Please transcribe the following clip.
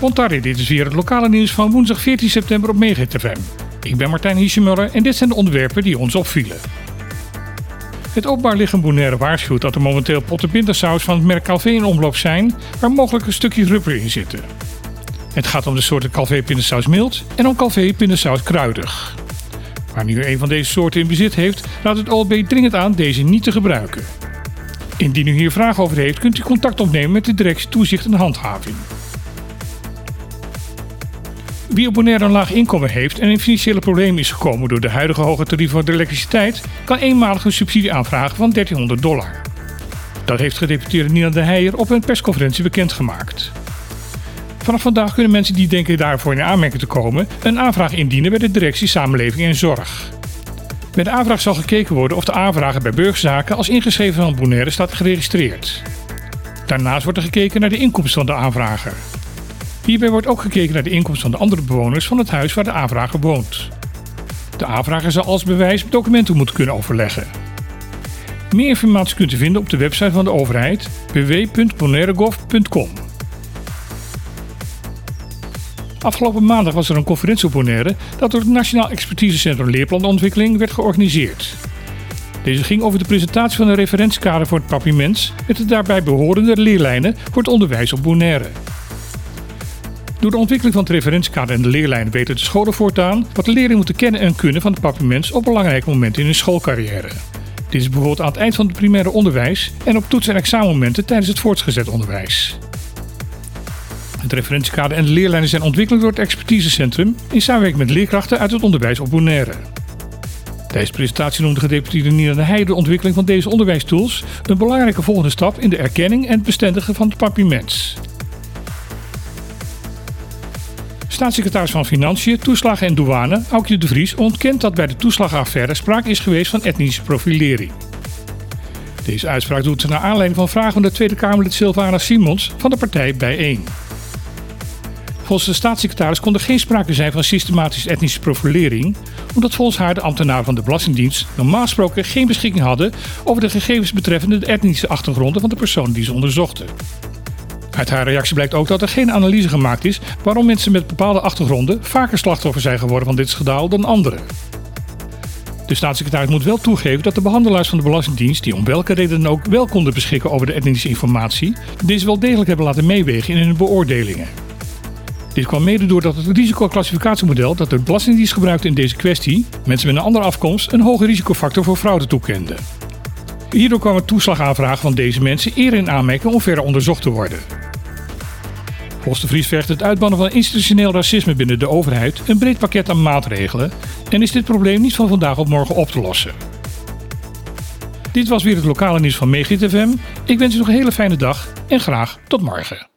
Bontardi, dit is weer het lokale nieuws van woensdag 14 september op Megahit FM. Ik ben Martijn Hiesemuller en dit zijn de onderwerpen die ons opvielen. Het Openbaar Lichaam Bonaire waarschuwt dat er momenteel potten pindasaus van het merk Calvé in omloop zijn, waar mogelijk een stukje rubber in zitten. Het gaat om de soorten Calvé pindasaus mild en om Calvé pindasaus kruidig. Waar nu een van deze soorten in bezit heeft, raadt het OLB dringend aan deze niet te gebruiken. Indien u hier vragen over heeft, kunt u contact opnemen met de directie Toezicht en Handhaving. Wie op Bonaire een laag inkomen heeft en in financiële problemen is gekomen door de huidige hoge tarieven voor de elektriciteit, kan eenmalig een subsidie aanvragen van 1300 dollar. Dat heeft gedeputeerde Nina de Heijer op een persconferentie bekendgemaakt. Vanaf vandaag kunnen mensen die denken daarvoor in aanmerking te komen, een aanvraag indienen bij de directie Samenleving en Zorg. Met de aanvraag zal gekeken worden of de aanvrager bij burgerzaken als ingeschreven van Bonaire staat geregistreerd. Daarnaast wordt er gekeken naar de inkomsten van de aanvrager. Hierbij wordt ook gekeken naar de inkomsten van de andere bewoners van het huis waar de aanvrager woont. De aanvrager zal als bewijs documenten moeten kunnen overleggen. Meer informatie kunt u vinden op de website van de overheid www.bonairegov.com. Afgelopen maandag was er een conferentie op Bonaire dat door het Nationaal Expertisecentrum Leerplanontwikkeling werd georganiseerd. Deze ging over de presentatie van een referentiekader voor het papiermens met de daarbij behorende leerlijnen voor het onderwijs op Bonaire. Door de ontwikkeling van het referentiekader en de leerlijnen weten de scholen voortaan wat de leerlingen moeten kennen en kunnen van het papiermens op belangrijke momenten in hun schoolcarrière. Dit is bijvoorbeeld aan het eind van het primaire onderwijs en op toets- en examenmomenten tijdens het voortgezet onderwijs. Het referentiekader en de leerlijnen zijn ontwikkeld door het expertisecentrum in samenwerking met leerkrachten uit het onderwijs op Bonaire. Tijdens de presentatie noemde gedeputeerde Nina de Heij de ontwikkeling van deze onderwijstools een belangrijke volgende stap in de erkenning en het bestendigen van het papiermens. Staatssecretaris van Financiën, Toeslagen en Douane, Aukje de Vries, ontkent dat bij de toeslagenaffaire sprake is geweest van etnische profilering. Deze uitspraak doet ze naar aanleiding van vragen van de Tweede Kamerlid Sylvana Simons van de partij Bijeen. Volgens de staatssecretaris kon er geen sprake zijn van systematische etnische profilering, omdat volgens haar de ambtenaren van de Belastingdienst normaal gesproken geen beschikking hadden over de gegevens betreffende de etnische achtergronden van de personen die ze onderzochten. Uit haar reactie blijkt ook dat er geen analyse gemaakt is waarom mensen met bepaalde achtergronden vaker slachtoffer zijn geworden van dit schandaal dan anderen. De staatssecretaris moet wel toegeven dat de behandelaars van de Belastingdienst, die om welke reden ook wel konden beschikken over de etnische informatie, deze wel degelijk hebben laten meewegen in hun beoordelingen. Dit kwam mede doordat het risicoclassificatiemodel dat de Belastingdienst gebruikte in deze kwestie mensen met een andere afkomst een hoge risicofactor voor fraude toekende. Hierdoor kwamen toeslagaanvragen van deze mensen eerder in aanmerking om verder onderzocht te worden. Volgens de vergt het uitbannen van institutioneel racisme binnen de overheid een breed pakket aan maatregelen en is dit probleem niet van vandaag op morgen op te lossen. Dit was weer het lokale nieuws van Megit FM. Ik wens u nog een hele fijne dag en graag tot morgen.